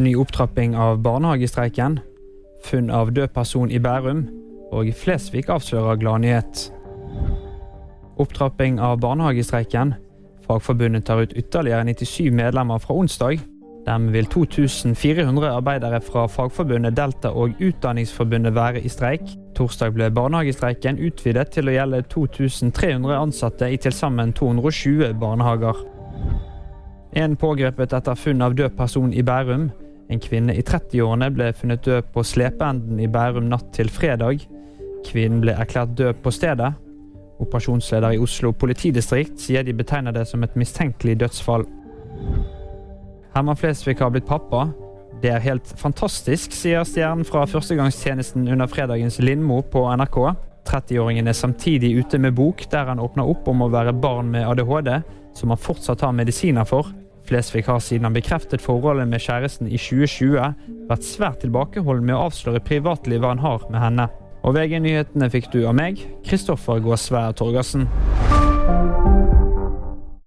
Ny opptrapping av barnehagestreiken. Funn av død person i Bærum. Og Flesvig avslører gladnyhet. Opptrapping av barnehagestreiken. Fagforbundet tar ut ytterligere 97 medlemmer fra onsdag. Dem vil 2400 arbeidere fra Fagforbundet Delta og Utdanningsforbundet være i streik. Torsdag ble barnehagestreiken utvidet til å gjelde 2300 ansatte i til sammen 220 barnehager. En pågrepet etter funn av død person i Bærum. En kvinne i 30-årene ble funnet død på Slepeenden i Bærum natt til fredag. Kvinnen ble erklært død på stedet. Operasjonsleder i Oslo politidistrikt sier de betegner det som et mistenkelig dødsfall. Herman Flesvig har blitt pappa. Det er helt fantastisk, sier stjernen fra førstegangstjenesten under fredagens Lindmo på NRK. 30-åringen er samtidig ute med bok der han åpner opp om å være barn med ADHD, som han fortsatt har medisiner for. Flesvig har siden han bekreftet forholdet med kjæresten i 2020, vært svært tilbakeholden med å avsløre privatlivet han har med henne. Og VG-nyhetene fikk du av meg, Kristoffer Gåsvær Torgersen.